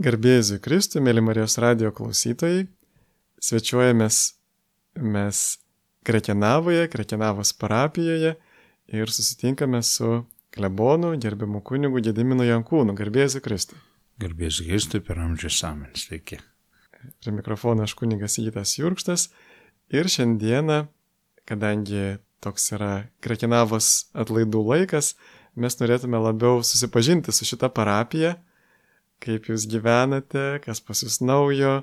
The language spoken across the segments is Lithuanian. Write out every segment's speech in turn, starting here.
Garbėsiu Kristui, mėly Marijos radio klausytojai, svečiuojamės mes Krekenavoje, Krekenavos parapijoje ir susitinkame su klebonu, gerbiamu kunigu Gediminu Jankūnu. Garbėsiu Kristui. Garbėsiu Kristui per amžius amen. Sveiki. Prie mikrofono aš kunigas Įgytas Jurkštas ir šiandieną, kadangi toks yra Krekenavos atlaidų laikas, mes norėtume labiau susipažinti su šita parapija kaip jūs gyvenate, kas pas jūs naujo,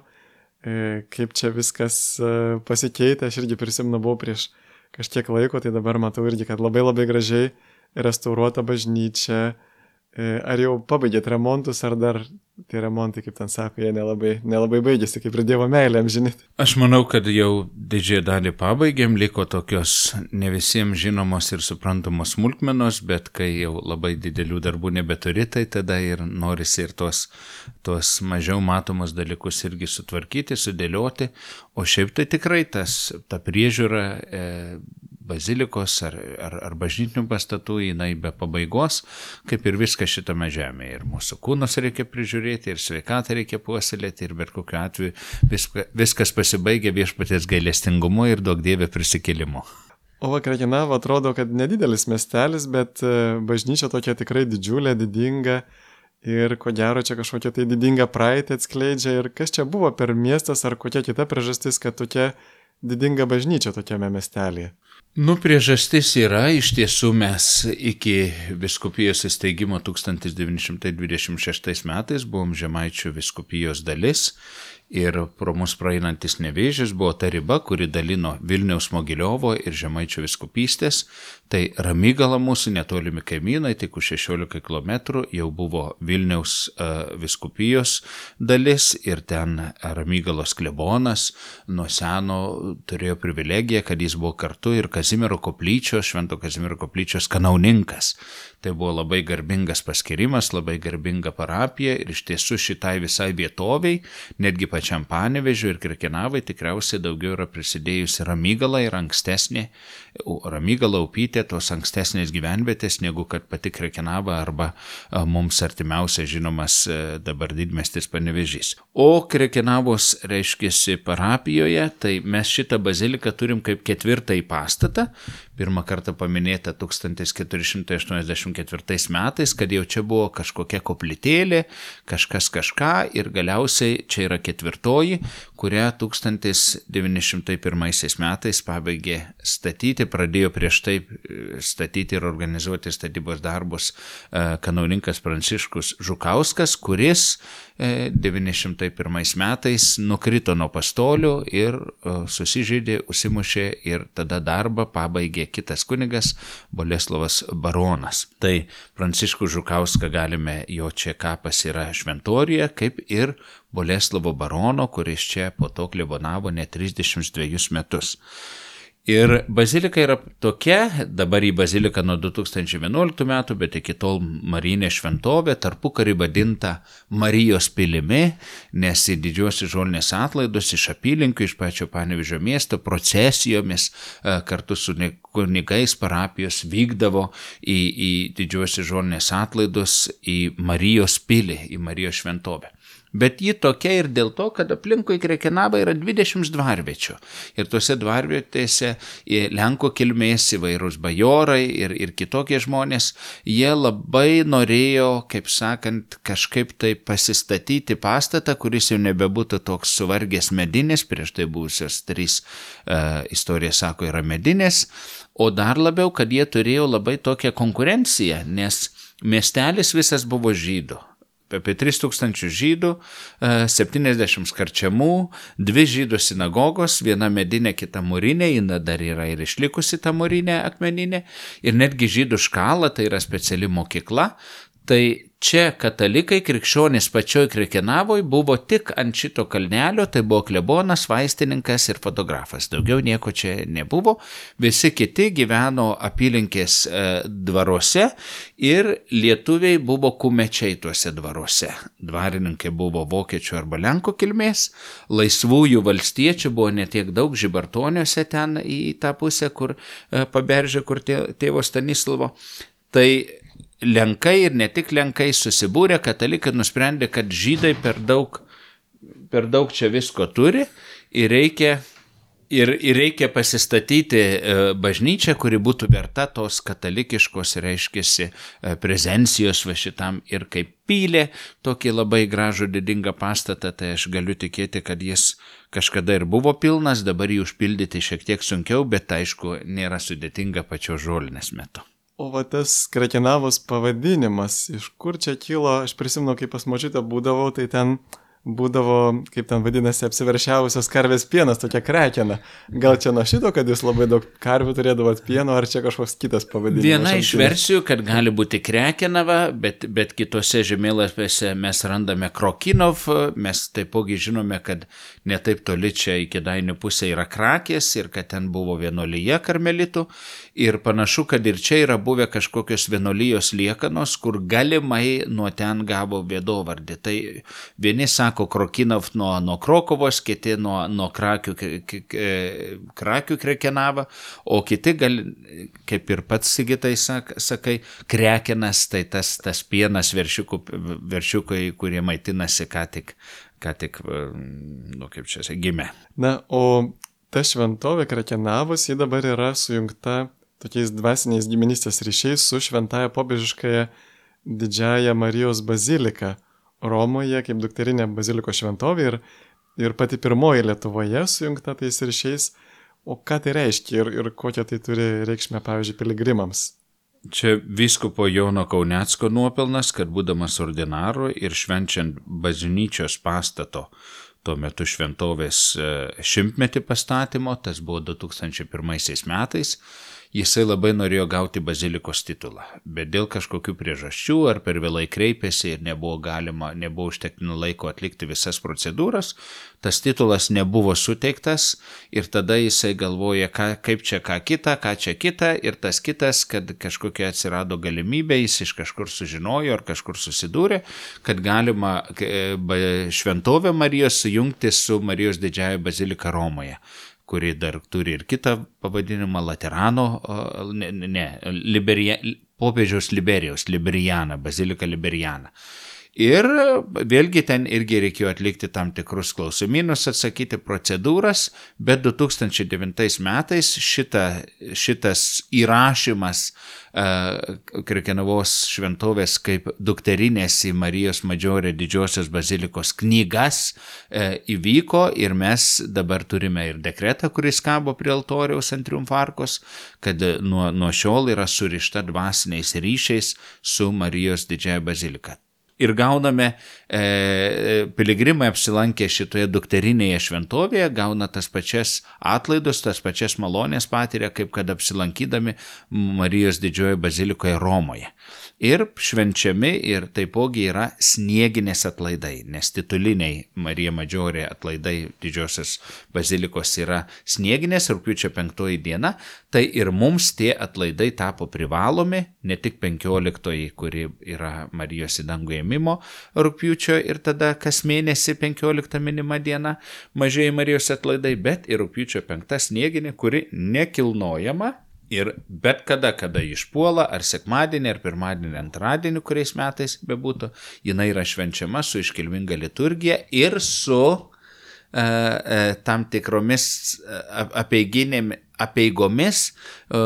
e, kaip čia viskas e, pasikeitė. Aš irgi prisimenu, buvau prieš kažkiek laiko, tai dabar matau irgi, kad labai labai gražiai restauruota bažnyčia. E, ar jau pabaigėt remontus, ar dar tie remontai, kaip ten sako, jie nelabai, nelabai baigėsi, kaip ir Dievo meilė, žinot. Aš manau, kad jau didžiąją dalį pabaigėm, liko tokios ne visiems žinomos ir suprantamos smulkmenos, bet kai jau labai didelių darbų nebeturi, tai tada ir norisi ir tuos, tuos mažiau matomus dalykus irgi sutvarkyti, sudėlioti, o šiaip tai tikrai tas, ta priežiūra e, bazilikos ar, ar, ar bažnytinių pastatų, jinai be pabaigos, kaip ir viskas šitame žemėje. Ir mūsų kūnus reikia prižiūrėti, ir sveikatą reikia puoselėti, ir bet kokiu atveju viska, viskas pasibaigia viešpatės gailestingumu ir daug dievė prisikėlimu. O Vakrekinavo atrodo, kad nedidelis miestelis, bet e, bažnyčia tokia tikrai didžiulė, didinga. Ir ko gero čia kažkokia tai didinga praeitį atskleidžia. Ir kas čia buvo per miestas ar kokia kita priežastis, kad tokia didinga bažnyčia tokiame miestelėje? Nu, priežastis yra, iš tiesų mes iki viskupijos įsteigimo 1926 metais buvom Žemaičių viskupijos dalis ir pro mus praeinantis nevėžis buvo ta riba, kuri dalino Vilniaus Mogiliovo ir Žemaičio viskupystės, tai Ramygala mūsų netolimi kaimynai, tik už 16 km jau buvo Vilniaus uh, viskupijos dalis ir ten Ramygalos klebonas nuo seno turėjo privilegiją, kad jis buvo kartu ir Kazimiero koplyčios, Švento Kazimiero koplyčios kanauninkas. Tai buvo labai garbingas paskirimas, labai garbinga parapija ir iš tiesų šitai visai vietoviai, netgi pačiam Panevežiu ir Kirkinavai tikriausiai daugiau yra prisidėjusi Ramygala ir ankstesnė, Ramygala upytė tos ankstesnės gyvenvietės, negu kad pati Kirkinava arba mums artimiausia žinomas dabar didmestis Panevežys. O Kirkinavos reiškėsi parapijoje, tai mes šitą baziliką turim kaip ketvirtąjį pastatą, pirmą kartą paminėta 1484 metais, kad jau čia buvo kažkokia koplytėlė, kažkas kažką ir galiausiai čia yra ketvirtoji, kurią 1901 metais pabaigė statyti, pradėjo prieš tai e, statyti ir organizuoti statybos darbus e, kanauninkas Pranciškus Žukauskas, kuris 901 e, metais nukrito nuo pastolių ir susižeidė, užsimušė ir tada darbą pabaigė kitas kunigas Boleslovas Baronas. Tai Pranciškų Žukauską galime, jo čia kapas yra šventorija, kaip ir Boleslovo Barono, kuris čia po to klebonavo net 32 metus. Ir bazilika yra tokia, dabar į baziliką nuo 2011 metų, bet iki tol Marinė šventovė, tarpu kari vadinta Marijos pilimi, nes į didžiosios žolinės atlaidus iš apylinkių, iš pačio Panevižio miesto procesijomis e, kartu su kunigais parapijos vykdavo į, į didžiosios žolinės atlaidus į Marijos pilį, į Marijos šventovę. Bet ji tokia ir dėl to, kad aplinkui Krekenavą yra 20 dvarviečių. Ir tuose dvarvietėse Lenko kilmės įvairūs bajorai ir, ir kitokie žmonės, jie labai norėjo, kaip sakant, kažkaip tai pasistatyti pastatą, kuris jau nebebūtų toks suvargęs medinis, prieš tai buvusios trys uh, istorijas sako yra medinės, o dar labiau, kad jie turėjo labai tokią konkurenciją, nes miestelis visas buvo žydų apie 3000 žydų, 70 e, karčiamų, dvi žydų sinagogos, viena medinė, kita mūrinė, jinai dar yra ir išlikusi ta mūrinė akmeninė, ir netgi žydų škala, tai yra speciali mokykla, Tai čia katalikai, krikščionys pačioj Krekenavoje buvo tik ant šito kalnelio, tai buvo klebonas, vaistininkas ir fotografas. Daugiau nieko čia nebuvo. Visi kiti gyveno apylinkės e, dvaruose ir lietuviai buvo kumečiai tuose dvaruose. Dvarininkai buvo vokiečių arba lenkų kilmės, laisvųjų valstiečių buvo netiek daug žibartoniuose ten į tą pusę, kur e, paberžė, kur tėvo Stanislovo. Tai lenkai ir ne tik lenkai susibūrė, katalikai nusprendė, kad žydai per daug, per daug čia visko turi ir reikia Ir, ir reikia pasistatyti e, bažnyčią, kuri būtų verta tos katalikiškos, reiškiasi, e, prezencijos va šitam ir kaip pylė tokį labai gražų didingą pastatą, tai aš galiu tikėti, kad jis kažkada ir buvo pilnas, dabar jį užpildyti šiek tiek sunkiau, bet aišku, nėra sudėtinga pačio žolinės metu. O va tas Krakenavos pavadinimas, iš kur čia kilo, aš prisimenu, kai pas močiutę būdavau, tai ten būdavo, kaip ten vadinasi, apsiveršiavusios karvės pienas, tokia krekena. Gal čia nuo šito, kad jūs labai daug karvių turėdavot pieno, ar čia kažkoks kitas pavadinimas? Viena iš versijų, kad gali būti krekenava, bet, bet kitose žemėlapiuose mes randame krokinov, mes taipogi žinome, kad netaip toli čia iki dainių pusė yra krakės ir kad ten buvo vienolyje karmelitų ir panašu, kad ir čia yra buvę kažkokios vienolyjos liekanos, kur galimai nuo ten gavo vėdovardį. Tai vieni sako, Krokinov nuo, nuo Krokovos, kiti nuo, nuo krakių, krakių krekenavo, o kiti, gal, kaip ir pats Sigitai sak, sakai, krekenas, tai tas, tas pienas veršiukų, veršiukai, kurie maitinasi ką tik, ką tik, nu kaip čia, gimė. Na, o ta šventovė Krakenavus, ji dabar yra sujungta tokiais dvasiniais giminystės ryšiais su šventaja popiežiškaja didžiaja Marijos bazilika. Romoje kaip dukterinė baziliko šventovė ir, ir pati pirmoji Lietuvoje sujungta tais ryšiais. O ką tai reiškia ir, ir kokią tai turi reikšmę, pavyzdžiui, piligrimams? Čia viskupo Jono Kaunecko nuopelnas, kad būdamas ordinaru ir švenčiant bažnyčios pastato tuo metu šventovės e, šimtmetį pastatymo, tas buvo 2001 metais, jisai labai norėjo gauti bazilikos titulą, bet dėl kažkokių priežasčių ar per vėlai kreipėsi ir nebuvo galima, nebuvo užtektinų laiko atlikti visas procedūras, tas titulas nebuvo suteiktas ir tada jisai galvoja, ką, kaip čia ką kita, ką čia kita ir tas kitas, kad kažkokia atsirado galimybė, jis iš kažkur sužinojo ar kažkur susidūrė, kad galima e, šventovę Marijos sujungti su Marijos didžiaja bazilika Romoje kuri dar turi ir kitą pavadinimą Laterano, ne, ne Liberija, popiežiaus Liberijos, Liberijana, Bazilika Liberijana. Ir vėlgi ten irgi reikėjo atlikti tam tikrus klausimynus, atsakyti procedūras, bet 2009 metais šita, šitas įrašymas uh, Krekenavos šventovės kaip dukterinės į Marijos Madžiorė didžiosios bazilikos knygas uh, įvyko ir mes dabar turime ir dekretą, kuris kabo prie altoriaus ant triumfarkos, kad nuo, nuo šiol yra surišta dvasiniais ryšiais su Marijos didžiaja bazilika ir gauname, e, piligrimai apsilankę šitoje dukterinėje šventovėje, gauna tas pačias atlaidus, tas pačias malonės patiria, kaip kad apsilankydami Marijos didžiojo bazilikoje Romoje ir švenčiami ir taipogi yra snieginės atlaidai, nes tituliniai Marija Madžiorė atlaidai didžiosios bazilikos yra snieginės rūpiučio penktoji diena, tai ir mums tie atlaidai tapo privalomi, ne tik penkioliktoji, kuri yra Marijos į dangų ėmimo rūpiučio ir tada kas mėnesį penkioliktą minima diena mažieji Marijos atlaidai, bet ir rūpiučio penktą snieginė, kuri nekilnojama Ir bet kada, kada išpuola, ar sekmadienį, ar pirmadienį, antradienį, kuriais metais bebūtų, jinai yra švenčiama su iškilminga liturgija ir su e, e, tam tikromis e, apeiginėmis apeigomis, e,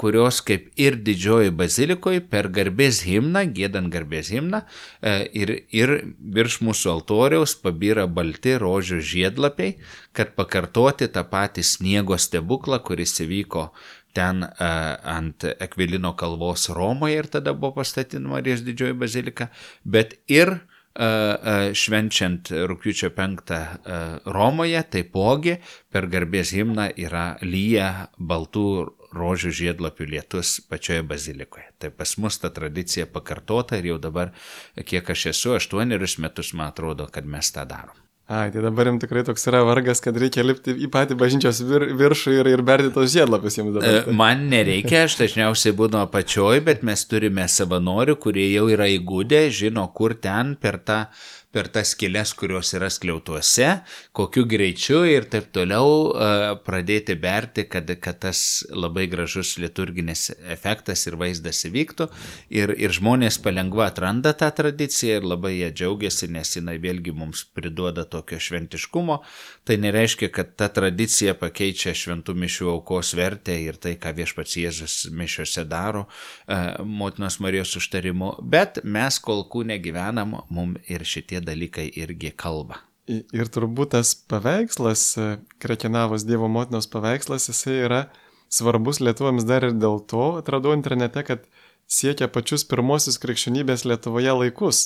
kurios kaip ir didžioji bazilikoje per garbės himną, gėdant garbės himną, e, ir, ir virš mūsų altoriaus pabyra balti rožių žiedlapiai, kad pakartoti tą patį sniego stebuklą, kuris įvyko ten uh, ant Ekvilino kalvos Romoje ir tada buvo pastatyta Marijos didžioji bazilika, bet ir švenčiant rūpiučio 5 uh, Romoje, taipogi per garbės himną yra lyja baltų rožių žiedlapių lietus pačioje bazilikoje. Tai pas mus ta tradicija pakartota ir jau dabar, kiek aš esu, aštuonerius metus man atrodo, kad mes tą darom. Ai, tai dabar jums tikrai toks yra vargas, kad reikia lipti į patį bažnyčios vir, viršų ir, ir berti tos žiedlapius jums dabar. Tai. Man nereikia, aš dažniausiai būnu apačioj, bet mes turime savanorių, kurie jau yra įgūdę, žino, kur ten per tą per tas kelias, kurios yra skliautuose, kokiu greičiu ir taip toliau pradėti berti, kad, kad tas labai gražus liturginis efektas ir vaizdas įvyktų. Ir, ir žmonės palengva atranda tą tradiciją ir labai jie džiaugiasi, nes jinai vėlgi mums priduoda tokio šventiškumo. Tai nereiškia, kad ta tradicija pakeičia šventų mišių aukos vertę ir tai, ką viešpats Jėzus mišiuose daro motinos Marijos užtarimu, bet mes kol kūne gyvenam, mums ir šitie dalykai irgi kalba. Ir turbūt tas paveikslas, e, Krekenavos Dievo motinos paveikslas, jisai yra svarbus lietuvams dar ir dėl to, atradau internete, kad siekia pačius pirmosius krikščionybės Lietuvoje laikus.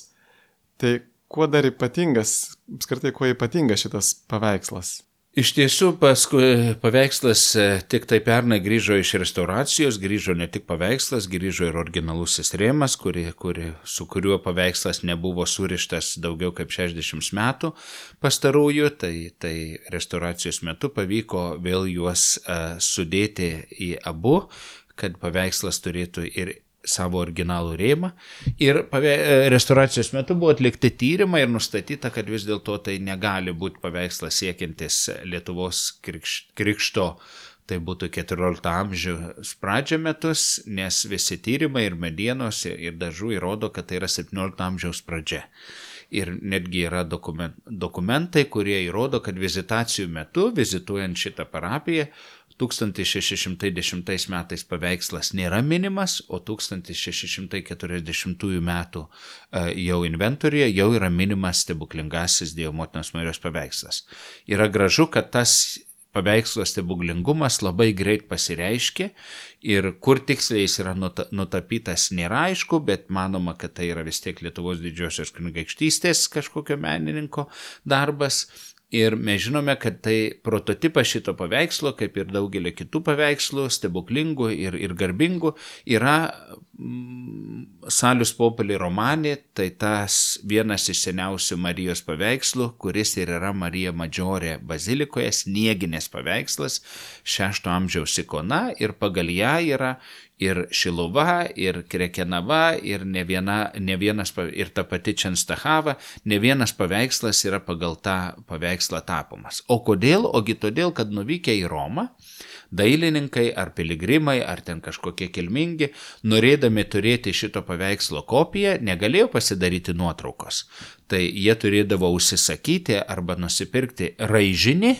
Tai kuo dar ypatingas, apskritai kuo ypatingas šitas paveikslas? Iš tiesų, paskui paveikslas e, tik tai pernai grįžo iš restauracijos, grįžo ne tik paveikslas, grįžo ir originalusis rėmas, kuri, kuri, su kuriuo paveikslas nebuvo surištas daugiau kaip 60 metų pastarųjų, tai, tai restauracijos metu pavyko vėl juos uh, sudėti į abu, kad paveikslas turėtų ir savo originalų rėmą. Ir restauracijos metu buvo atlikti tyrimai ir nustatyta, kad vis dėlto tai negali būti paveikslas siekiantis Lietuvos krikšto. Tai būtų 14 amžiaus pradžio metus, nes visi tyrimai ir medienos ir dažų įrodo, kad tai yra 17 amžiaus pradžia. Ir netgi yra dokumentai, kurie įrodo, kad vizitacijų metu, vizituojant šitą parapiją, 1610 metais paveikslas nėra minimas, o 1640 metų e, jau inventorijoje jau yra minimas stebuklingasis Dievo motinos Marijos paveikslas. Yra gražu, kad tas paveikslo stebuklingumas labai greit pasireiškia ir kur tiksliai jis yra nutapytas nėra aišku, bet manoma, kad tai yra vis tiek Lietuvos didžiosios kunigaikštystės kažkokio menininko darbas Ir mes žinome, kad tai prototipas šito paveikslo, kaip ir daugelio kitų paveikslų, stebuklingų ir, ir garbingų, yra mm, Salius Populi romanė, tai tas vienas iš seniausių Marijos paveikslų, kuris ir yra Marija Madžiorė bazilikoje, snieginės paveikslas, šešto amžiaus ikona ir pagal ją yra ir Šiluva, ir Krekenava, ir ne, viena, ne vienas, ir ta pati Čenstahava, ne vienas paveikslas yra pagal tą paveikslą tapomas. O kodėl? Ogi todėl, kad nuvykę į Romą, dailininkai ar piligrimai, ar ten kažkokie kilmingi, norėdami turėti šito paveikslo kopiją, negalėjo pasidaryti nuotraukos. Tai jie turėdavo užsisakyti arba nusipirkti raižinį,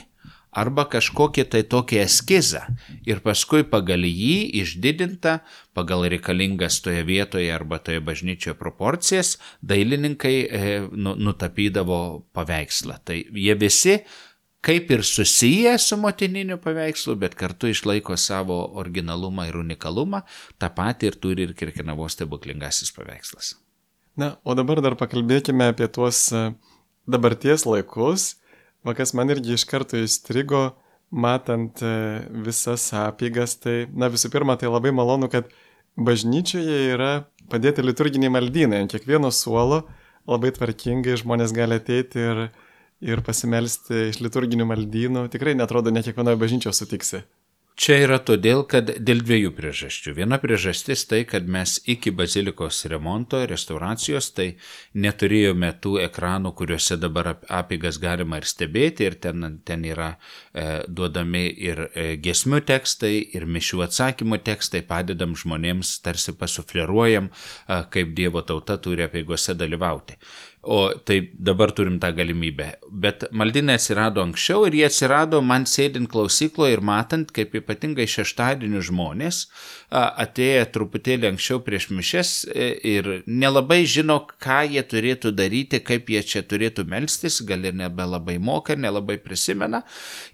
arba kažkokį tai tokį eskizą ir paskui pagal jį išdidintą, pagal reikalingas toje vietoje arba toje bažnyčioje proporcijas, dailininkai e, nu, nutapydavo paveikslą. Tai jie visi kaip ir susiję su motininiu paveikslu, bet kartu išlaiko savo originalumą ir unikalumą, tą patį ir turi ir Kirkinavos stebuklingasis paveikslas. Na, o dabar dar pakalbėkime apie tuos e, dabarties laikus Va kas man irgi iš karto įstrigo, matant e, visas apygas, tai, na visų pirma, tai labai malonu, kad bažnyčioje yra padėti liturginiai maldynai. Ant kiekvieno suolo labai tvarkingai žmonės gali ateiti ir, ir pasimelsti iš liturginių maldynų. Tikrai netrodo, ne kiekvienoje bažnyčioje sutiksi. Čia yra todėl, kad dėl dviejų priežasčių. Viena priežastis tai, kad mes iki bazilikos remonto, restauracijos, tai neturėjome tų ekranų, kuriuose dabar apigas galima ir stebėti, ir ten, ten yra e, duodami ir e, gesmių tekstai, ir mišių atsakymų tekstai, padedam žmonėms, tarsi pasufleruojam, e, kaip Dievo tauta turi apiegose dalyvauti. O tai dabar turim tą galimybę. Bet maldinai atsirado anksčiau ir jie atsirado man sėdint klausykloje ir matant, kaip ypatingai šeštadienių žmonės atėję truputėlį anksčiau prieš mišes e, ir nelabai žino, ką jie turėtų daryti, kaip jie čia turėtų melstis, gal ir nebelabai moka, nelabai prisimena.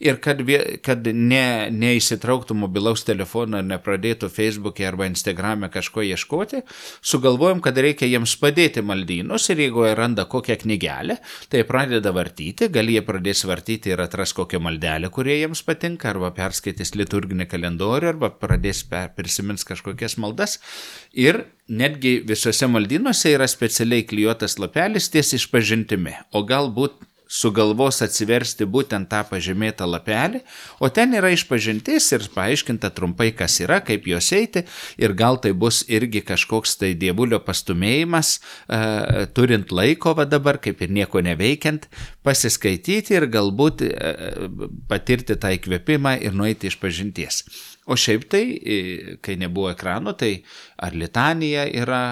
Ir kad, kad ne, neįsitrauktų mobilaus telefono ir nepradėtų Facebook'e arba Instagram'e kažko ieškoti, sugalvojom, kad reikia jiems padėti maldynus ir jeigu jie randa kokią knygelę, tai pradeda vartyti, gal jie pradės vartyti ir atras kokią maldelę, kurie jiems patinka, arba perskaitys liturginį kalendorių, arba pradės prisimti prisimins kažkokias maldas. Ir netgi visose maldynuose yra specialiai klijuotas lapelis ties išpažintimi. O galbūt sugalvos atsiversti būtent tą pažymėtą lapelį, o ten yra išpažintis ir paaiškinta trumpai, kas yra, kaip jos eiti ir gal tai bus irgi kažkoks tai dievulio pastumėjimas, e, turint laiko va dabar, kaip ir nieko neveikiant, pasiskaityti ir galbūt e, patirti tą įkvėpimą ir nueiti iš pažinties. O šiaip tai, kai nebuvo ekrano, tai ar litanija yra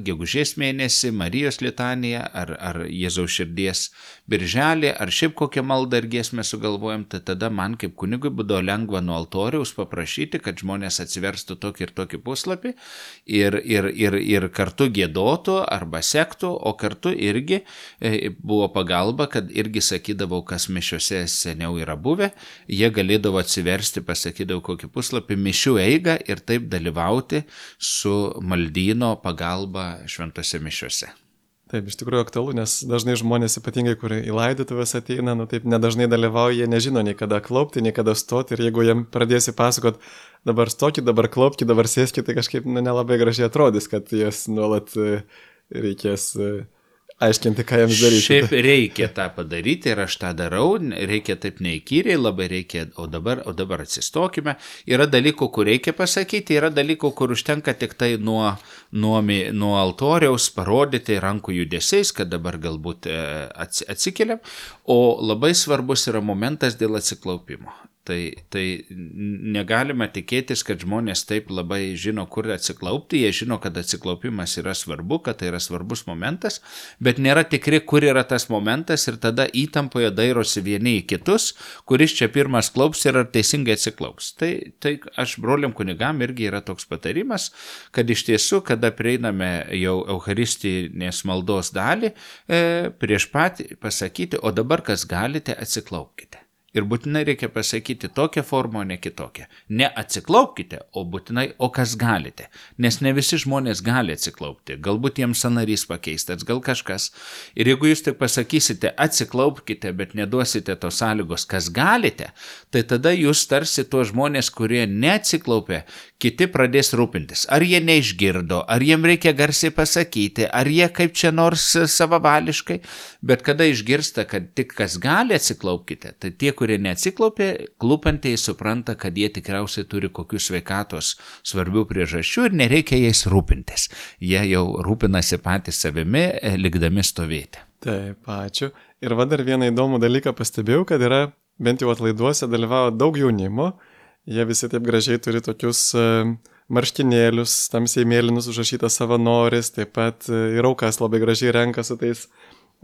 gegužės mėnesį, Marijos litanija, ar, ar Jėzaus širdies birželį, ar šiaip kokią maldą ir giesmę sugalvojam, tai tada man kaip kunigui būdavo lengva nuo altoriaus paprašyti, kad žmonės atsiverstų tokį ir tokį puslapį ir, ir, ir, ir kartu gėdotų arba sektų, o kartu irgi e, buvo pagalba, kad irgi sakydavau, kas mišiuose seniau yra buvę, jie galėdavo atsiversti, pasakydavau kokį puslapį mišių eigą ir taip dalyvauti su maldyno pagalba šventose mišiuose. Taip, iš tikrųjų aktualu, nes dažnai žmonės, ypatingai, kurie į laidotuvės ateina, nu taip nedažnai dalyvauja, jie nežino nei kada klaupti, nei kada stoti ir jeigu jiem pradėsi pasakot, dabar stokit, dabar klaupkit, dabar sėskit, tai kažkaip nu, nelabai gražiai atrodys, kad jas nuolat e, reikės uh, aiškinti, ką jiems daryti. Šiaip reikia tą padaryti ir aš tą darau, reikia taip neįkyriai, labai reikia, o dabar, o dabar atsistokime. Yra dalykų, kur reikia pasakyti, yra dalykų, kur užtenka tik tai nuo, nuo, nuo altoriaus parodyti rankų judesiais, kad dabar galbūt e, atsikeliam, o labai svarbus yra momentas dėl atsiklaupimo. Tai, tai negalima tikėtis, kad žmonės taip labai žino, kur atsiklaupti, jie žino, kad atsiklaupimas yra svarbu, kad tai yra svarbus momentas, bet nėra tikri, kur yra tas momentas ir tada įtampoje dairosi vieni į kitus, kuris čia pirmas klaups ir ar teisingai atsiklaups. Tai, tai aš broliam kunigam irgi yra toks patarimas, kad iš tiesų, kada prieiname jau Eucharistinės maldos dalį, e, prieš pat pasakyti, o dabar kas galite, atsiklaupkite. Ir būtinai reikia pasakyti tokią formą, o ne kitokią. Ne atsiklaupkite, o būtinai, o kas galite. Nes ne visi žmonės gali atsiklaupti. Galbūt jiems sanarys pakeistas, gal kažkas. Ir jeigu jūs tik pasakysite atsiklaupkite, bet neduosite tos sąlygos, kas galite, tai tada jūs tarsi tuos žmonės, kurie neatsiklaupė, kiti pradės rūpintis. Ar jie neišgirdo, ar jiem reikia garsiai pasakyti, ar jie kaip čia nors savavališkai. Bet kada išgirsta, kad tik kas gali atsiklaupkite, tai tie, kurie neatsiklaupė, klūpantieji supranta, kad jie tikriausiai turi kokių sveikatos svarbių priežasčių ir nereikia jais rūpintis. Jie jau rūpinasi patys savimi, e, likdami stovėti. Taip, ačiū. Ir va dar vieną įdomų dalyką pastebėjau, kad yra bent jau atlaiduose dalyvavo daug jaunimo. Jie visi taip gražiai turi tokius uh, marškinėlius, tamsiai mėlynus užrašytas savanoris, taip pat e, ir aukas labai gražiai renka su tais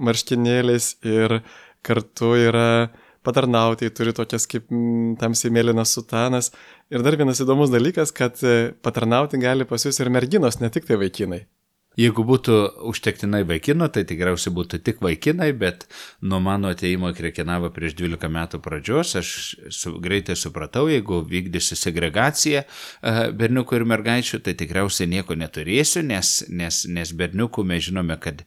marškinėliais ir kartu yra patarnautojai turi tokias kaip tamsiai mėlynas sutanas. Ir dar vienas įdomus dalykas, kad e, patarnauti gali pas jūs ir merginos, ne tik tai vaikinai. Jeigu būtų užtektinai vaikinų, tai tikriausiai būtų tik vaikinai, bet nuo mano ateimo į Krekenavą prieš 12 metų pradžios aš su, greitai supratau, jeigu vykdysiu segregaciją uh, berniukų ir mergaičių, tai tikriausiai nieko neturėsiu, nes, nes, nes berniukų mes žinome, kad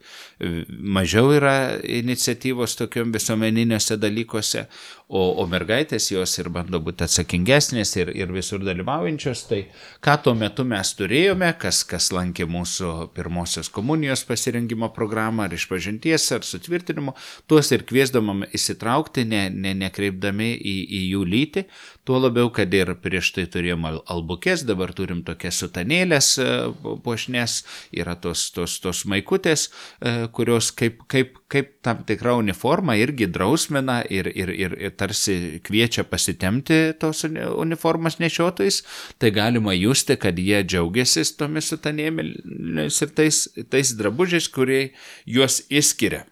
mažiau yra iniciatyvos tokiam visuomeniniuose dalykuose, o, o mergaitės jos ir bando būti atsakingesnės ir, ir visur dalyvaujančios. Tai ką tuo metu mes turėjome, kas, kas lankė mūsų pirmosios komunijos pasirinkimo programą ar išpažinties ar sutvirtinimo, tuos ir kviesdamam įsitraukti, ne, ne, nekreipdami į, į jų lytį, tuo labiau, kad ir prieš tai turėjom albukės, dabar turim tokias sutanėlės e, puošnės, yra tos, tos, tos maikutės, e, kurios kaip, kaip, kaip tam tikra uniforma irgi drausmina ir, ir, ir, ir tarsi kviečia pasitemti tos uniformas nešiotojais, tai galima justi, kad jie džiaugiasi tomis sutanėmis ir tais, tais drabužiais, kurie juos įskiria.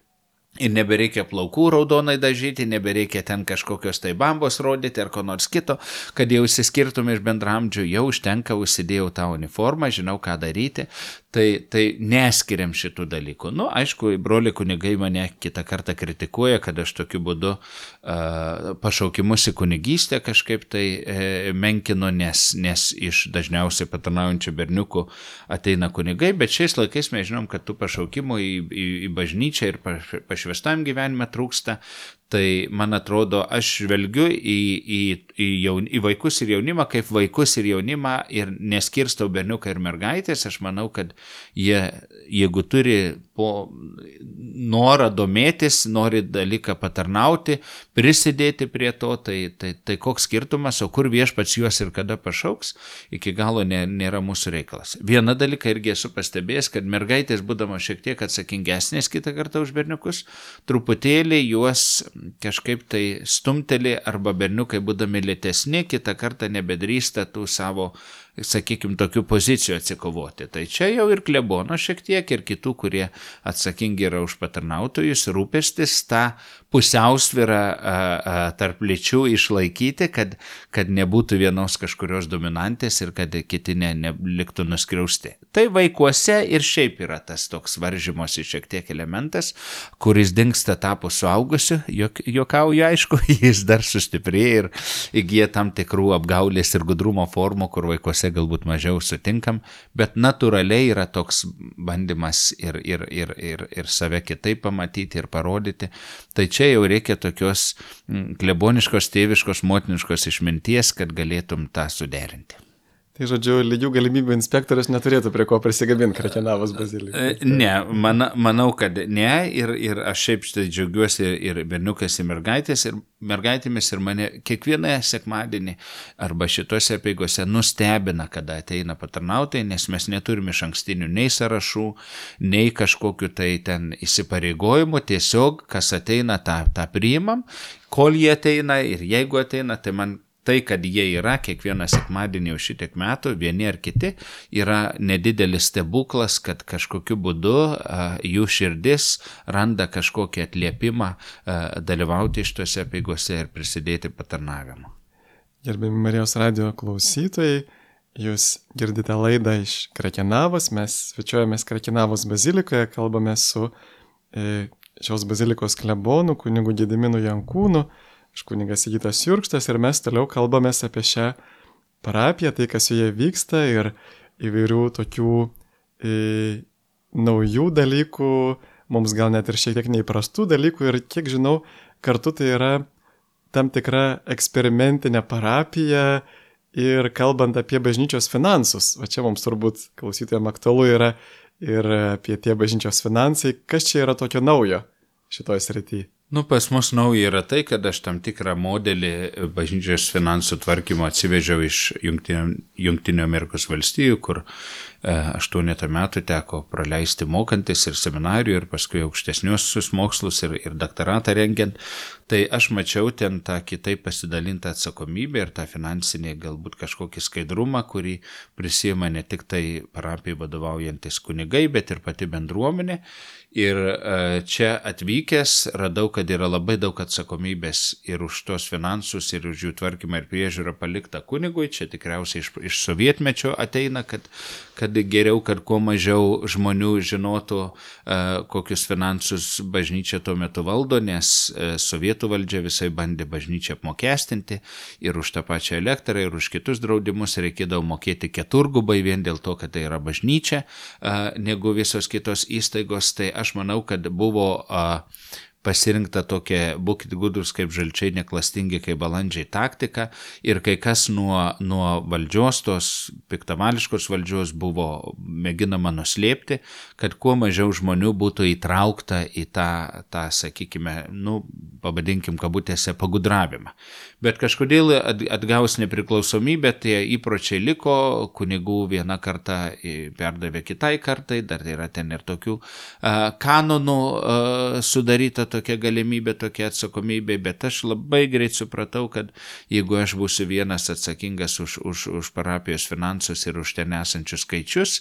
Ir nebereikia plaukų raudonai dažyti, nebereikia ten kažkokios tai bambos rodyti ar ko nors kito, kad jau įsiskirtum iš bendramdžių, jau užtenka, užsidėjau tą uniformą, žinau ką daryti, tai, tai neskiriam šitų dalykų. Nu, aišku, broliai kunigai mane kitą kartą kritikuoja, kad aš tokiu būdu uh, pašaukimus į kunigystę kažkaip tai uh, menkinu, nes, nes iš dažniausiai patarnaujančių berniukų ateina kunigai, bet šiais laikais mes žinom, kad tų pašaukimų į, į, į bažnyčią ir paš švestam gyvenime trūksta, tai man atrodo, aš žvelgiu į, į, į, jaun, į vaikus ir jaunimą kaip vaikus ir jaunimą ir neskirstau berniuką ir mergaitės, aš manau, kad jie, jeigu turi po norą domėtis, nori dalyką patarnauti, prisidėti prie to, tai, tai, tai koks skirtumas, o kur viešpats juos ir kada pašauks, iki galo nė, nėra mūsų reikalas. Vieną dalyką irgi esu pastebėjęs, kad mergaitės, būdamos šiek tiek atsakingesnės kitą kartą už berniukus, truputėlį juos kažkaip tai stumteli arba berniukai būdami lėtesni, kitą kartą nebedrįsta tų savo sakykime, tokių pozicijų atsikovoti. Tai čia jau ir klebono šiek tiek, ir kitų, kurie atsakingi yra už patarnautojus, rūpestis tą pusiausvyrą tarp lyčių išlaikyti, kad, kad nebūtų vienos kažkurios dominantės ir kad kiti ne, neliktų nuskriausti. Tai vaikuose ir šiaip yra tas toks varžymosi šiek tiek elementas, kuris dinksta tapus suaugusiu, jok, jokauju aišku, jis dar sustiprėja ir įgyja tam tikrų apgaulės ir gudrumo formų, kur vaikuose galbūt mažiau sutinkam, bet natūraliai yra toks bandymas ir, ir, ir, ir, ir save kitaip pamatyti ir parodyti. Tai čia jau reikia tokios mm, kleboniškos, tėviškos, motiniškos išminties, kad galėtum tą suderinti. Tai žodžiu, lygių galimybių inspektorius neturėtų prie ko prisigabinti Krakenavos baziliką. E, ne, man, manau, kad ne. Ir, ir aš šiaip štai džiaugiuosi ir berniukas, ir mergaitės, ir mergaitėmis, ir mane kiekvieną sekmadienį arba šitose peigose nustebina, kada ateina patarnautai, nes mes neturime iš ankstinių nei sąrašų, nei kažkokiu tai ten įsipareigojimu, tiesiog kas ateina, tą, tą priimam, kol jie ateina ir jeigu ateina, tai man tai, kad jie yra kiekvieną sekmadienį jau šitiek metų, vieni ar kiti, yra nedidelis stebuklas, kad kažkokiu būdu jų širdis randa kažkokį atliepimą dalyvauti iš tuose peigose ir prisidėti patarnavimu. Gerbėmi Marijos radio klausytojai, jūs girdite laidą iš Krakenavos, mes svečiuojamės Krakenavos bazilikoje, kalbame su e, šios bazilikos klebonu, kunigu Gediminu Jankūnu aš kunigas Įgytas Jurkštas ir mes toliau kalbamės apie šią parapiją, tai kas joje vyksta ir įvairių tokių e, naujų dalykų, mums gal net ir šiek tiek neįprastų dalykų ir kiek žinau, kartu tai yra tam tikra eksperimentinė parapija ir kalbant apie bažnyčios finansus, va čia mums turbūt klausytojams aktualu yra ir apie tie bažnyčios finansai, kas čia yra tokio naujo šitoje srityje. Nu, pas mus nauja yra tai, kad aš tam tikrą modelį bažnyčios finansų tvarkymo atsivežiau iš Junktinio Amerikos valstijų, kur e, aštuonetą metų teko praleisti mokantis ir seminarijų ir paskui aukštesniuosius mokslus ir, ir doktoratą rengiant. Tai aš mačiau ten tą kitaip pasidalintą atsakomybę ir tą finansinį galbūt kažkokį skaidrumą, kurį prisima ne tik tai parapijai vadovaujantis kunigai, bet ir pati bendruomenė. Ir e, čia atvykęs radau, kad yra labai daug atsakomybės ir už tos finansus, ir už jų tvarkymą ir priežiūrą palikta kunigui. Čia tikriausiai iš, iš sovietmečio ateina, kad, kad geriau, kad kuo mažiau žmonių žinotų, e, kokius finansus bažnyčia tuo metu valdo, nes e, sovietų valdžia visai bandė bažnyčią apmokestinti ir už tą pačią elektrą, ir už kitus draudimus reikėdavo mokėti keturgubai vien dėl to, kad tai yra bažnyčia, negu visos kitos įstaigos. Tai aš manau, kad buvo pasirinkta tokia būkit gudrus kaip žalčiai, neklastingi kaip balandžiai taktika ir kai kas nuo, nuo valdžios, tos piktavališkos valdžios buvo mėginama nuslėpti, kad kuo mažiau žmonių būtų įtraukta į tą, tą sakykime, nu, pavadinkim kabutėse, pagudravimą. Bet kažkodėl atgaus nepriklausomybę, tie įpročiai liko, kunigų viena karta perdavė kitai kartai, dar yra ten ir tokių kanonų sudaryta tokia galimybė, tokia atsakomybė, bet aš labai greit supratau, kad jeigu aš būsiu vienas atsakingas už, už, už parapijos finansus ir už ten esančius skaičius,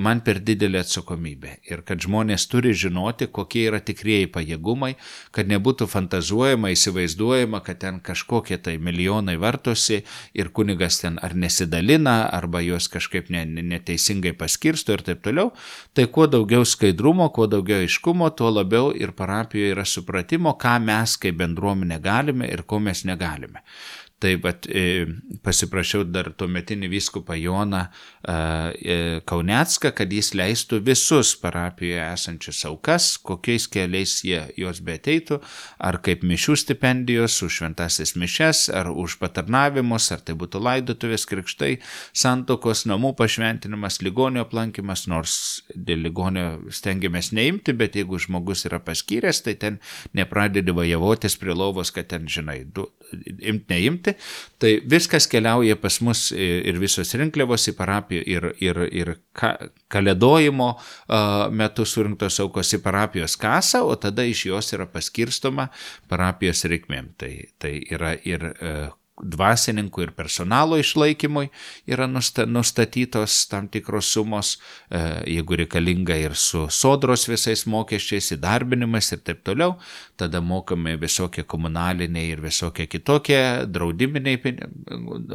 man per didelė atsakomybė. Ir kad žmonės turi žinoti, kokie yra tikrieji pajėgumai, kad nebūtų fantazuojama, įsivaizduojama, kad ten kažkokie tai milijonai vartosi ir kunigas ten ar nesidalina, arba juos kažkaip ne, neteisingai paskirsto ir taip toliau. Tai kuo daugiau skaidrumo, kuo daugiau aiškumo, tuo labiau ir parapijoje yra supratimo, ką mes kaip bendruomenė galime ir ko mes negalime. Tai bet pasiprašiau dar tuometinį vyskupą Joną Kaunecką, kad jis leistų visus parapijoje esančius aukas, kokiais keliais jie juos beteitų, ar kaip mišių stipendijos už šventasis mišes, ar už patarnavimus, ar tai būtų laidotuvės, krikštai, santokos, namų pašventinimas, ligonio aplankimas, nors dėl ligonio stengiamės neimti, bet jeigu žmogus yra paskyręs, tai ten nepradedi vajavotis prie lovos, kad ten, žinai, du, imti, neimti. Tai viskas keliauja pas mus ir visos rinkliavos į parapiją ir, ir, ir ka, kalėdojimo metu surinktos aukos į parapijos kasą, o tada iš jos yra paskirstoma parapijos reikmėm. Tai, tai yra ir dvasininkų ir personalo išlaikymui yra nustatytos tam tikros sumos, e, jeigu reikalinga ir su sodros visais mokesčiais, įdarbinimas ir taip toliau, tada mokami visokie komunaliniai ir visokie kitokie draudiminiai,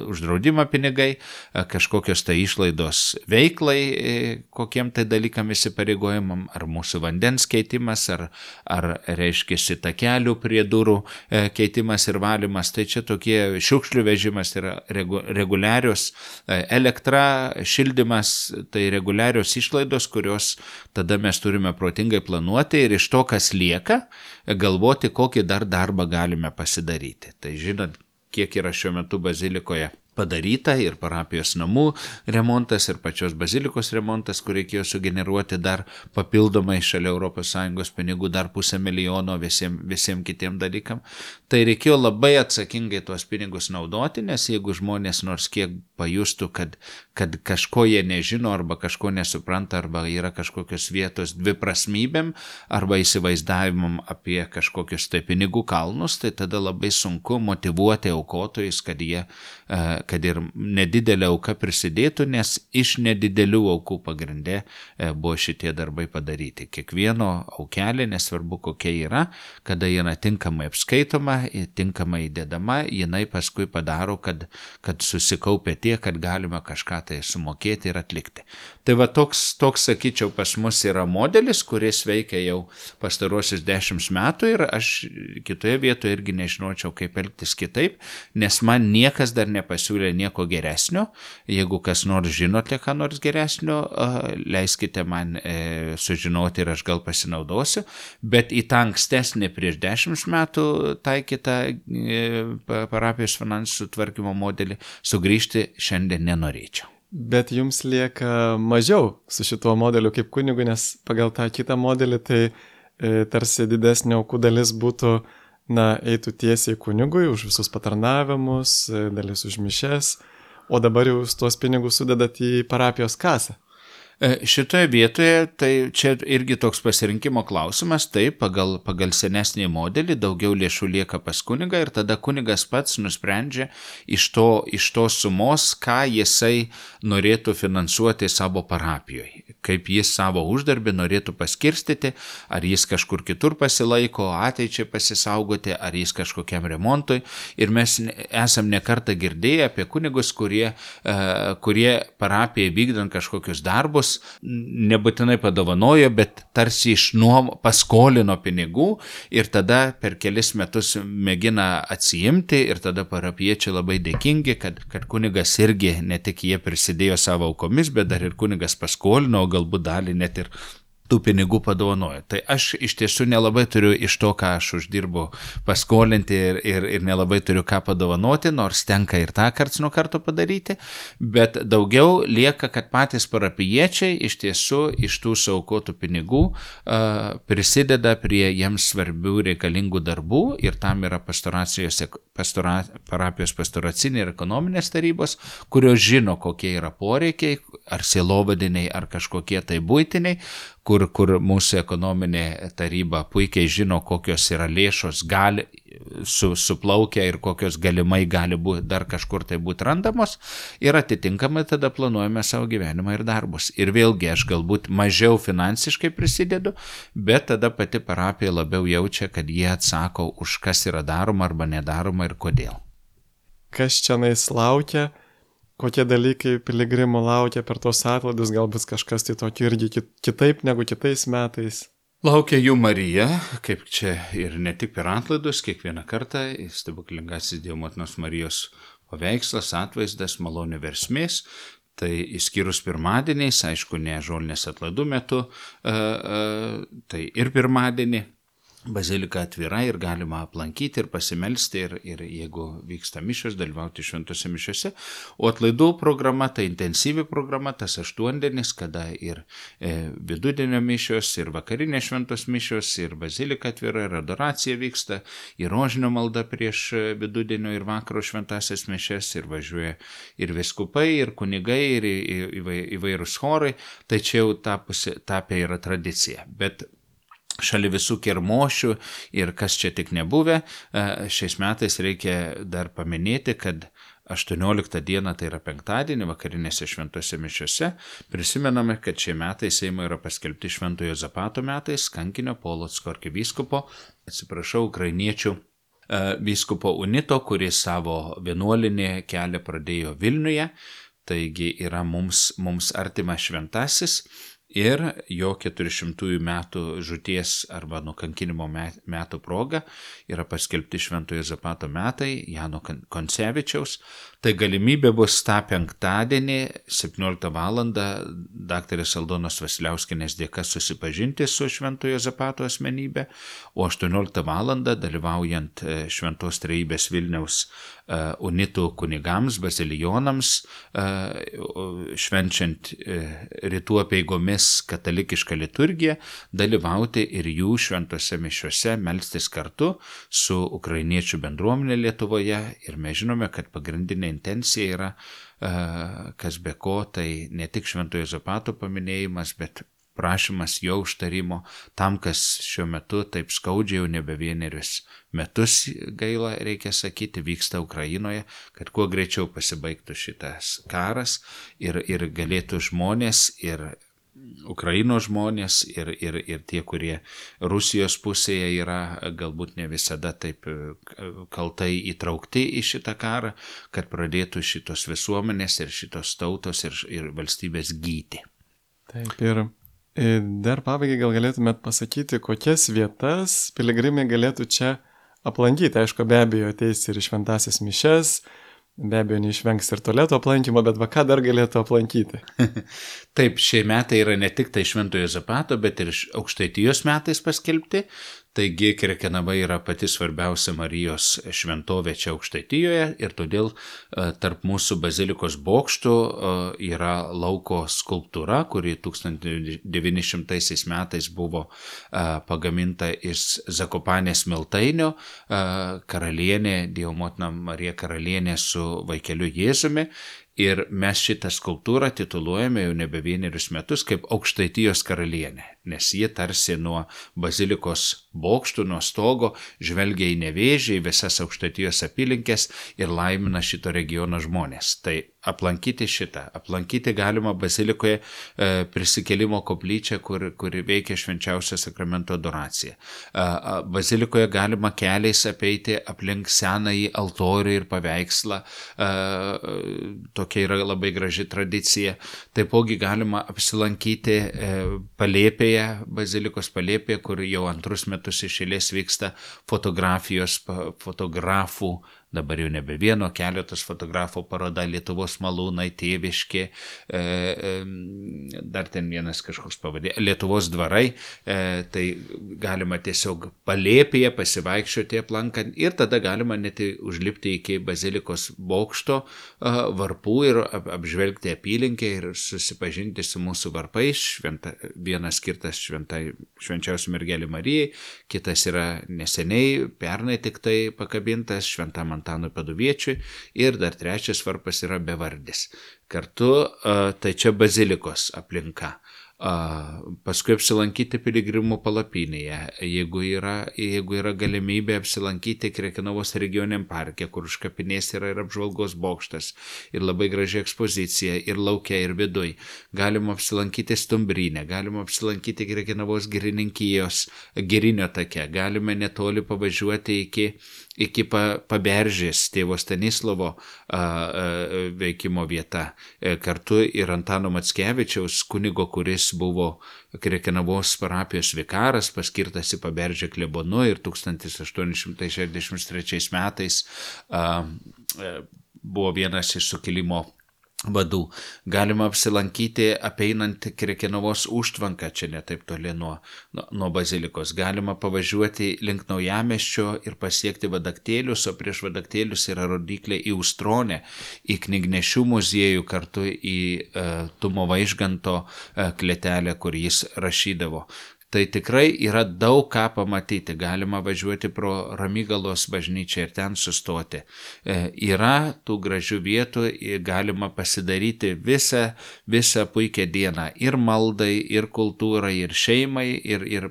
už draudimą pinigai, e, kažkokios tai išlaidos veiklai, e, kokiem tai dalykam įsipareigojimam, ar mūsų vandens keitimas, ar, ar reiškia takelių prie durų keitimas ir valymas, tai čia tokie šių šiukšlių vežimas yra regu, reguliarios, e, elektra, šildymas, tai reguliarios išlaidos, kurios tada mes turime protingai planuoti ir iš to, kas lieka, galvoti, kokį dar darbą galime pasidaryti. Tai žinot, kiek yra šiuo metu bazilikoje padaryta ir parapijos namų remontas, ir pačios bazilikos remontas, kur reikėjo sugeneruoti dar papildomai šalia ES pinigų dar pusę milijono visiems visiem kitiem dalykam. Tai reikėjo labai atsakingai tuos pinigus naudoti, nes jeigu žmonės nors kiek pajustų, kad, kad kažko jie nežino arba kažko nesupranta arba yra kažkokios vietos dviprasmybėm arba įsivaizdavimam apie kažkokius tai pinigų kalnus, tai tada labai sunku motivuoti aukotojus, kad jie uh, kad ir nedidelė auka prisidėtų, nes iš nedidelių aukų pagrindė e, buvo šitie darbai padaryti. Kiekvieno aukelė, nesvarbu kokia yra, kada yra tinkamai apskaitoma, tinkamai įdedama, jinai paskui padaro, kad, kad susikaupė tiek, kad galima kažką tai sumokėti ir atlikti. Tai va toks, toks, sakyčiau, pas mus yra modelis, kuris veikia jau pastarosius dešimt metų ir aš kitoje vietoje irgi nežinočiau, kaip elgtis kitaip, nes man niekas dar nepasiūlė nieko geresnio. Jeigu kas nors žinote, ką nors geresnio, leiskite man e, sužinoti ir aš gal pasinaudosiu. Bet į tą ankstesnį prieš dešimt metų taikytą e, parapijos finansų tvarkymo modelį sugrįžti šiandien nenorėčiau. Bet jums lieka mažiau su šituo modeliu kaip kunigu, nes pagal tą kitą modelį tai e, tarsi didesnė aukų dalis būtų na, eitų tiesiai kunigui už visus patarnavimus, dalis už mišes, o dabar jau tuos pinigus sudedat į parapijos kasą. E, šitoje vietoje, tai čia irgi toks pasirinkimo klausimas, taip, pagal, pagal senesnį modelį daugiau lėšų lieka pas kunigą ir tada kunigas pats nusprendžia iš, to, iš tos sumos, ką jisai norėtų finansuoti savo parapijoje kaip jis savo uždarbį norėtų paskirstyti, ar jis kažkur kitur pasilaiko, ateičiai pasisaugoti, ar jis kažkokiam remontui. Ir mes esam nekartą girdėję apie kunigus, kurie, e, kurie parapijai vykdant kažkokius darbus, nebūtinai padovanojo, bet tarsi iš nuom paskolino pinigų ir tada per kelis metus mėgina atsijimti ir tada parapiečiai labai dėkingi, kad, kad kunigas irgi ne tik jie prisidėjo savo aukomis, bet dar ir kunigas paskolino, galbūt dalį net ir tų pinigų padovanoja. Tai aš iš tiesų nelabai turiu iš to, ką aš uždirbu, paskolinti ir, ir, ir nelabai turiu ką padovanoti, nors tenka ir tą karts nuo karto padaryti, bet daugiau lieka, kad patys parapiečiai iš tiesų iš tų saukotų pinigų uh, prisideda prie jiems svarbių reikalingų darbų ir tam yra pastora, parapijos pastoracinė ir ekonominės tarybos, kurios žino, kokie yra poreikiai, ar silovadiniai, ar kažkokie tai būtiniai, kur, kur mūsų ekonominė taryba puikiai žino, kokios yra lėšos gali su, suplaukia ir kokios galimai gali būti dar kažkur tai būti randamos ir atitinkamai tada planuojame savo gyvenimą ir darbus. Ir vėlgi aš galbūt mažiau finansiškai prisidedu, bet tada pati parapija labiau jaučia, kad jie atsako už kas yra daroma arba nedaroma ir kodėl. Kas čia nais laukia? Kokie dalykai piligrimų laukia per tos atlaidus, galbūt kažkas tai tokio irgi kitaip negu kitais metais. Laukia jų Marija, kaip čia ir ne tik per atlaidus, kiekvieną kartą stebuklingasis Dievo motinos Marijos paveikslas, atvaizdas, malonių versmės. Tai išskyrus pirmadieniais, aišku, ne žolinės atlaidų metu, tai ir pirmadienį bazilika atvira ir galima aplankyti ir pasimelsti ir, ir jeigu vyksta mišios, dalyvauti šventose mišiose. O atlaidų programa, tai intensyvi programa, tas aštuondienis, kada ir e, vidudienio mišios, ir vakarinės šventos mišios, ir bazilika atvira, ir adoracija vyksta, ir rožinio malda prieš e, vidudienio ir vakaro šventasias mišias, ir važiuoja ir viskupai, ir kunigai, ir įvairūs chorai, tai čia jau tapusi, tapė yra tradicija. Bet šalia visų kermošių ir kas čia tik nebuvę, e, šiais metais reikia dar paminėti, kad 18 dieną, tai yra penktadienį, vakarinėse šventose mišiose, prisimename, kad šie metai Seimo yra paskelbti Šventojo Zapato metais, kankinio Polotsko arkivyskupo, atsiprašau, ukrainiečių e, vyskupo Unito, kuris savo vienuolinį kelią pradėjo Vilniuje, taigi yra mums, mums artimas šventasis ir jo 400 metų žuties arba nukankinimo metų proga yra paskelbti Šventojo Zapato metai Jano Koncevičiaus. Tai galimybė bus tą penktadienį 17 val. dr. Aldonos Vasiliauskinės dėka susipažinti su Šventojo Zapato asmenybė, o 18 val. dalyvaujant e, Šventos Treibės Vilniaus e, unitų kunigams, bazilijonams, e, švenčiant rytų apieigomis katalikišką liturgiją, dalyvauti ir jų šventose mišiuose, melstis kartu su ukrainiečių bendruomenė Lietuvoje. Ir mes žinome, kad pagrindinė intencija yra, e, kas be ko, tai ne tik šventojo zapato paminėjimas, bet prašymas jo užtarimo tam, kas šiuo metu taip skaudžiai jau nebe vienerius metus gaila, reikia sakyti, vyksta Ukrainoje, kad kuo greičiau pasibaigtų šitas karas ir, ir galėtų žmonės ir Ukrainos žmonės ir, ir, ir tie, kurie Rusijos pusėje yra galbūt ne visada taip e, kaltai įtraukti į šitą karą, kad pradėtų šitos visuomenės ir šitos tautos ir, ir valstybės gyti. Taip ir e, dar pabaigai gal galėtumėt pasakyti, kokias vietas piligrimai galėtų čia aplankyti. Aišku, be abejo, ateis ir šventasias mišes, Be abejo, neišvengs ir tualeto aplankymo, bet va ką dar galėtų aplankyti. Taip, šie metai yra ne tik tai Šventojo Zapato, bet ir aukštaitijos metais paskelbti. Taigi Krekenava yra pati svarbiausia Marijos šventovė čia aukštaitijoje ir todėl e, tarp mūsų bazilikos bokštų e, yra lauko skulptūra, kuri 1900 metais buvo e, pagaminta iš Zakopanės miltainio, karalienė, Dievo motina Marija karalienė su vaikeliu Jėzumi. Ir mes šitą skulptūrą tituluojame jau nebe vienerius metus kaip aukštaitijos karalienė nes ji tarsi nuo bazilikos bokštų, nuo stogo žvelgia į nevėžį, į visas aukštatijos apylinkės ir laimina šito regiono žmonės. Tai aplankyti šitą, aplankyti galima bazilikoje e, prisikelimo koplyčią, kur, kur veikia švenčiausio sakramento adoracija. E, bazilikoje galima keliais apeiti aplink senąjį altorių ir paveikslą, e, tokia yra labai graži tradicija. Taipogi galima apsilankyti e, palėpėje palėpėje, bazilikos palėpėje, kur jau antrus metus išėlės vyksta fotografijos, fotografų dabar jau nebe vieno, keletos fotografų paroda Lietuvos malūnai, tėviški, e, e, dar ten vienas kažkoks pavadė, Lietuvos dvarai, e, tai galima tiesiog palėpėje pasivaikščioti aplankant ir tada galima net užlipti iki bazilikos bokšto e, varpų ir ap, apžvelgti apylinkę ir susipažinti su mūsų varpais. Šventa, vienas skirtas šventai, švenčiausiai mergelį Marijai, kitas yra neseniai, pernai tik tai pakabintas šventam ant Antanui Paduviečiui ir dar trečias varpas yra bevardis. Kartu tai čia bazilikos aplinka. Paskui apsilankyti piligrimų palapinėje, jeigu yra, jeigu yra galimybė apsilankyti Krekinovos regioniam parke, kur už kapinės yra ir apžvalgos bokštas, ir labai graži ekspozicija, ir laukia, ir viduj. Galima apsilankyti Stumbrinę, galima apsilankyti Krekinovos girininkijos girinio take, galime netoli pavažiuoti iki iki paberžės tėvo Stanislovo veikimo vieta. E, kartu ir Antano Matskevičiaus kunigo, kuris buvo Krekenavos parapijos vikaras, paskirtas į paberžę klebonu ir 1863 metais e, buvo vienas iš sukilimo vadų. Galima apsilankyti apeinant Krekenovos užtvanką, čia netaip toli nuo, nuo, bazilikos. Galima pavažiuoti link naujameščio ir pasiekti vadaktėlius, o prieš vadaktėlius yra rodiklė į Ustronę, į knygnešių muziejų kartu į uh, Tumo Vaižganto uh, kletelę, kur jis rašydavo. Tai tikrai yra daug ką pamatyti. Galima važiuoti pro Ramygalos bažnyčią ir ten sustoti. E, yra tų gražių vietų, galima pasidaryti visą, visą puikią dieną. Ir maldai, ir kultūrai, ir šeimai, ir, ir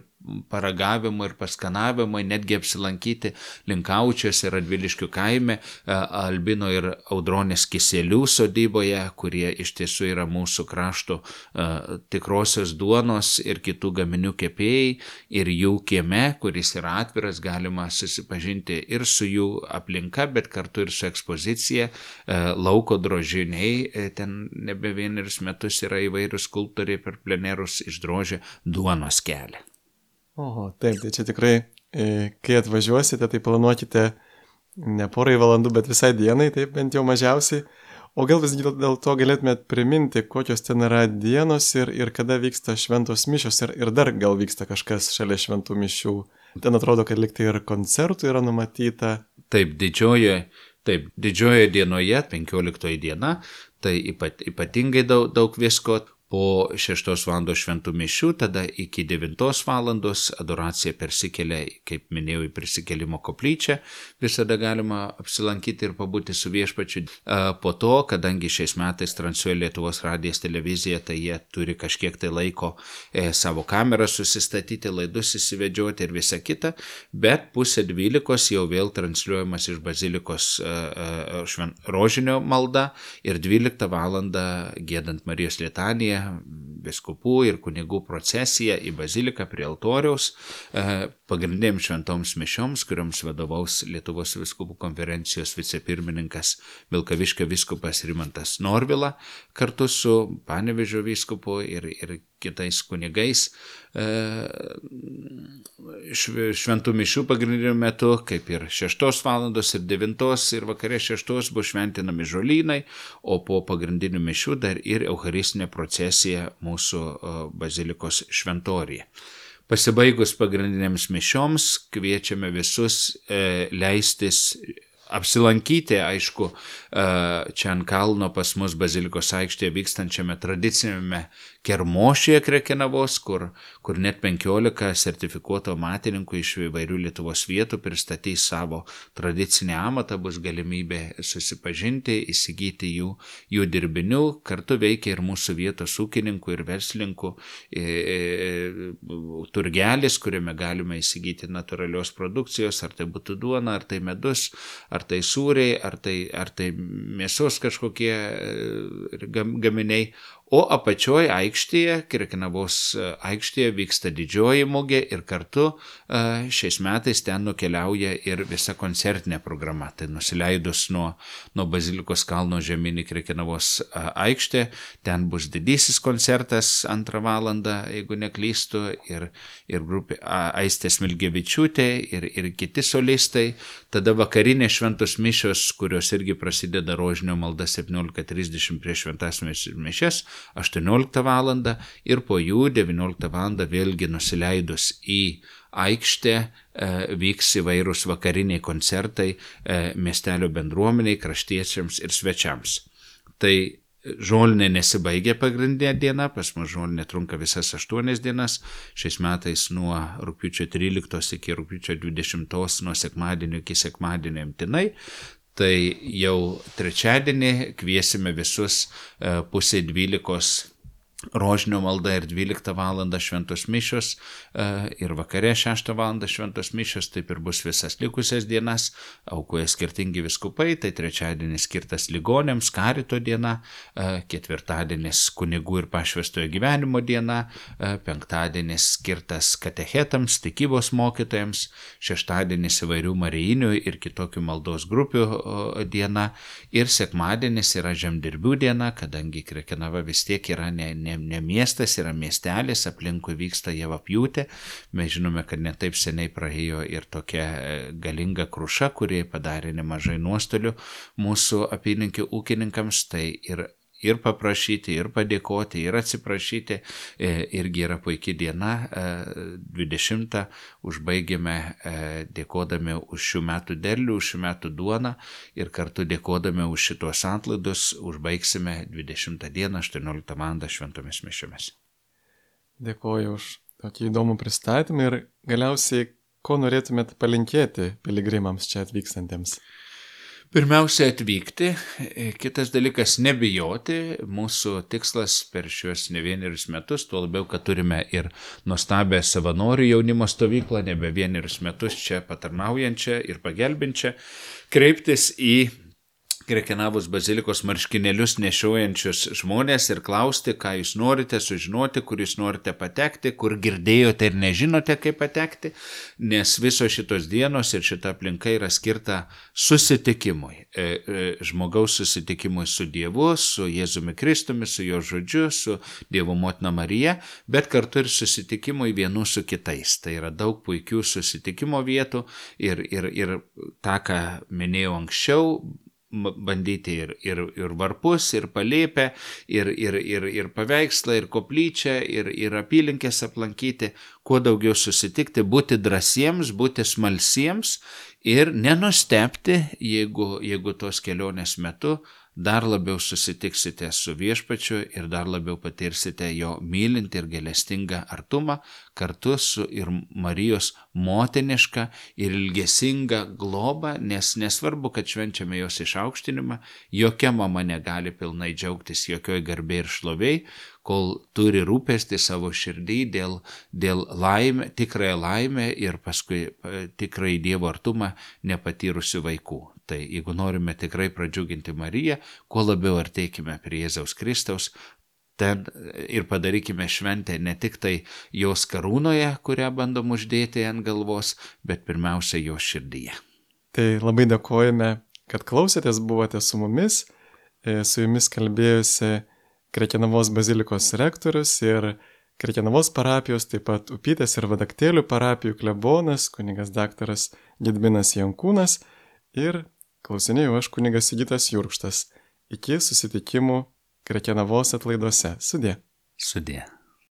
paragavimui ir paskanavimui, netgi apsilankyti Linkaučiuose ir Radviliškių kaime, e, Albino ir Audronės kiselių sodyboje, kurie iš tiesų yra mūsų krašto e, tikrosios duonos ir kitų gaminių kepėjai, ir jų kieme, kuris yra atviras, galima susipažinti ir su jų aplinka, bet kartu ir su ekspozicija, e, lauko drožiniai, ten nebe vienerius metus yra įvairius skulptoriai per plenerus išdrožę duonos kelią. Oho, taip, tai čia tikrai, e, kai atvažiuosite, tai planuokite ne porai valandų, bet visai dienai, taip bent jau mažiausiai. O gal vis dėl to galėtumėt priminti, kokios ten yra dienos ir, ir kada vyksta šventos mišios ir, ir dar gal vyksta kažkas šalia šventų mišių. Ten atrodo, kad liktai ir koncertų yra numatyta. Taip, didžiojoje, taip, didžiojoje dienoje, 15 diena, tai ypat, ypatingai daug, daug visko, po 6 val. šventų mišių, tada iki 9 val. adoracija persikelia, kaip minėjau, į prisikėlimo koplyčią, visada galima apsilankyti ir pabūti su viešpačiu. Po to, kadangi šiais metais transliuoja Lietuvos radijas televizija, tai jie turi kažkiek tai laiko e, savo kamerą susistatyti, laidus įsivedžioti ir visa kita, bet pusė dvylikos jau vėl transliuojamas iš bazilikos šven, rožinio malda ir 12 val. gėdant Marijos lietaniją biskupų ir kunigų procesiją į baziliką prie altoriaus e, pagrindiniams šventoms mišioms, kuriams vadovaus Lietuvos viskupų konferencijos vicepirmininkas Vilkaviškio viskupas Rimantas Norvila kartu su Panevežio viskupu ir, ir kitais kunigais e, šventų mišių pagrindiniu metu, kaip ir 6 val. ir 9 ir vakarė 6 bus šventinami žolynai, o po pagrindinių mišių dar ir Eucharistinė procesija mūsų bazilikos šventorėje. Pasibaigus pagrindinėms mišioms kviečiame visus e, leistis apsilankyti, aišku, čia ant kalno pas mus Bazilikos aikštėje vykstančiame tradicinėme Kermošėje Krekenavos, kur, kur net 15 sertifikuoto matininkų iš įvairių Lietuvos vietų pristatys savo tradicinį amatą, bus galimybė susipažinti, įsigyti jų, jų dirbinių, kartu veikia ir mūsų vietos ūkininkų ir verslininkų e, e, turgelis, kuriame galime įsigyti natūralios produkcijos, ar tai būtų duona, ar tai medus, ar tai sūriai, ar tai, ar tai mėsos kažkokie e, gaminiai, O apačioje aikštėje, Kirkinavos e, aikštėje vyksta didžioji mugė ir kartu e, šiais metais ten nukeliauja ir visa koncertinė programa. Tai nusileidus nuo, nuo Bazilikos kalno žemyn į Kirkinavos e, aikštę, ten bus didysis koncertas antrą valandą, jeigu neklystu, ir, ir grupė Aistė Smilgevičiūtė ir, ir kiti solistai. Tada vakarinė šventos mišios, kurios irgi prasideda rožinio malda 17.30 prieš šventas mišes 18 val. ir po jų 19 val. vėlgi nusileidus į aikštę e, vyks įvairūs vakariniai koncertai e, miestelio bendruomeniai, kraštiečiams ir svečiams. Tai žolinė nesibaigia pagrindinė diena, pas mus žolinė trunka visas aštuonias dienas, šiais metais nuo rūpiučio 13 iki rūpiučio 20, nuo sekmadienio iki sekmadienio imtinai, Tai jau trečiadienį kviesime visus e, pusė dvylikos rožinio malda ir 12 val. šventos mišios e, ir vakare 6 val. šventos mišios, taip ir bus visas likusias dienas, aukoja skirtingi viskupai, tai trečiadienis skirtas ligonėms, karito diena, e, ketvirtadienis kunigų ir pašvestojo gyvenimo diena, e, penktadienis skirtas katechetams, tikybos mokytojams, šeštadienis įvairių marijinių ir kitokių maldos grupių diena ir sekmadienis yra žemdirbių diena, kadangi Krekenava vis tiek yra ne, ne ne, ne miestas, yra miestelis, aplinkui vyksta javapjūtė. Mes žinome, kad netaip seniai praėjo ir tokia e, galinga kruša, kuri padarė nemažai nuostolių mūsų apylinkių ūkininkams. Tai ir ir paprašyti, ir padėkoti, ir atsiprašyti. E, irgi yra puikia diena, 20 e, užbaigėme e, dėkodami už šių metų derlių, už šių metų duoną ir kartu dėkodami už šitos antlaidus užbaigsime 20 dieną 18 val. šventomis mišiomis. Dėkoju už tokį įdomų pristatymą ir galiausiai, ko norėtumėt palinkėti piligrimams čia atvykstantiems? Pirmiausia atvykti, kitas dalykas nebijoti. Mūsų tikslas per šiuos ne vienerius metus, tuo labiau, kad turime ir nuostabę savanorių jaunimo stovyklą, nebe vienerius metus čia patarnaujančią ir pagelbinčią, kreiptis į Krekenavos bazilikos marškinėlius nešiojančius žmonės ir klausti, ką jūs norite sužinoti, kur jūs norite patekti, kur girdėjote ir nežinote, kaip patekti, nes visos šitos dienos ir šita aplinka yra skirta susitikimui. E, e, žmogaus susitikimui su Dievu, su Jėzumi Kristumi, su Jo žodžiu, su Dievo motina Marija, bet kartu ir susitikimui vienų su kitais. Tai yra daug puikių susitikimo vietų ir, ir, ir tą, ką minėjau anksčiau, bandyti ir, ir, ir varpus, ir palėpę, ir, ir, ir, ir paveikslą, ir koplyčią, ir, ir apylinkės aplankyti, kuo daugiau susitikti, būti drąsiems, būti smalsiems ir nenustepti, jeigu, jeigu tos kelionės metu dar labiau susitiksite su viešpačiu ir dar labiau patirsite jo mylintį ir gelestingą artumą kartu su ir Marijos motiniška ir ilgesinga globa, nes nesvarbu, kad švenčiame jos išaukštinimą, jokia mama negali pilnai džiaugtis jokioj garbė ir šloviai, kol turi rūpesti savo širdį dėl, dėl laimę, tikrąją laimę ir paskui e, tikrai Dievo artumą nepatyrusių vaikų. Tai jeigu norime tikrai pradžiuginti Mariją, kuo labiau artėkime prie Jėzaus Kristaus, ten ir padarykime šventę ne tik tai jos karūnoje, kurią bandom uždėti ant galvos, bet pirmiausia jos širdyje. Tai labai dėkojame, kad klausėtės, buvote su mumis, e, su jumis kalbėjusi Krekenavos bazilikos rektorius ir Krekenavos parapijos, taip pat Upytės ir Vadaktėlių parapijų klebonas, kunigas daktaras Gedminas Jankūnas ir klausinėjau aš kunigas Sigitas Jurkštas. Iki susitikimų Krekenavos atlaiduose. Sudė. Sudė.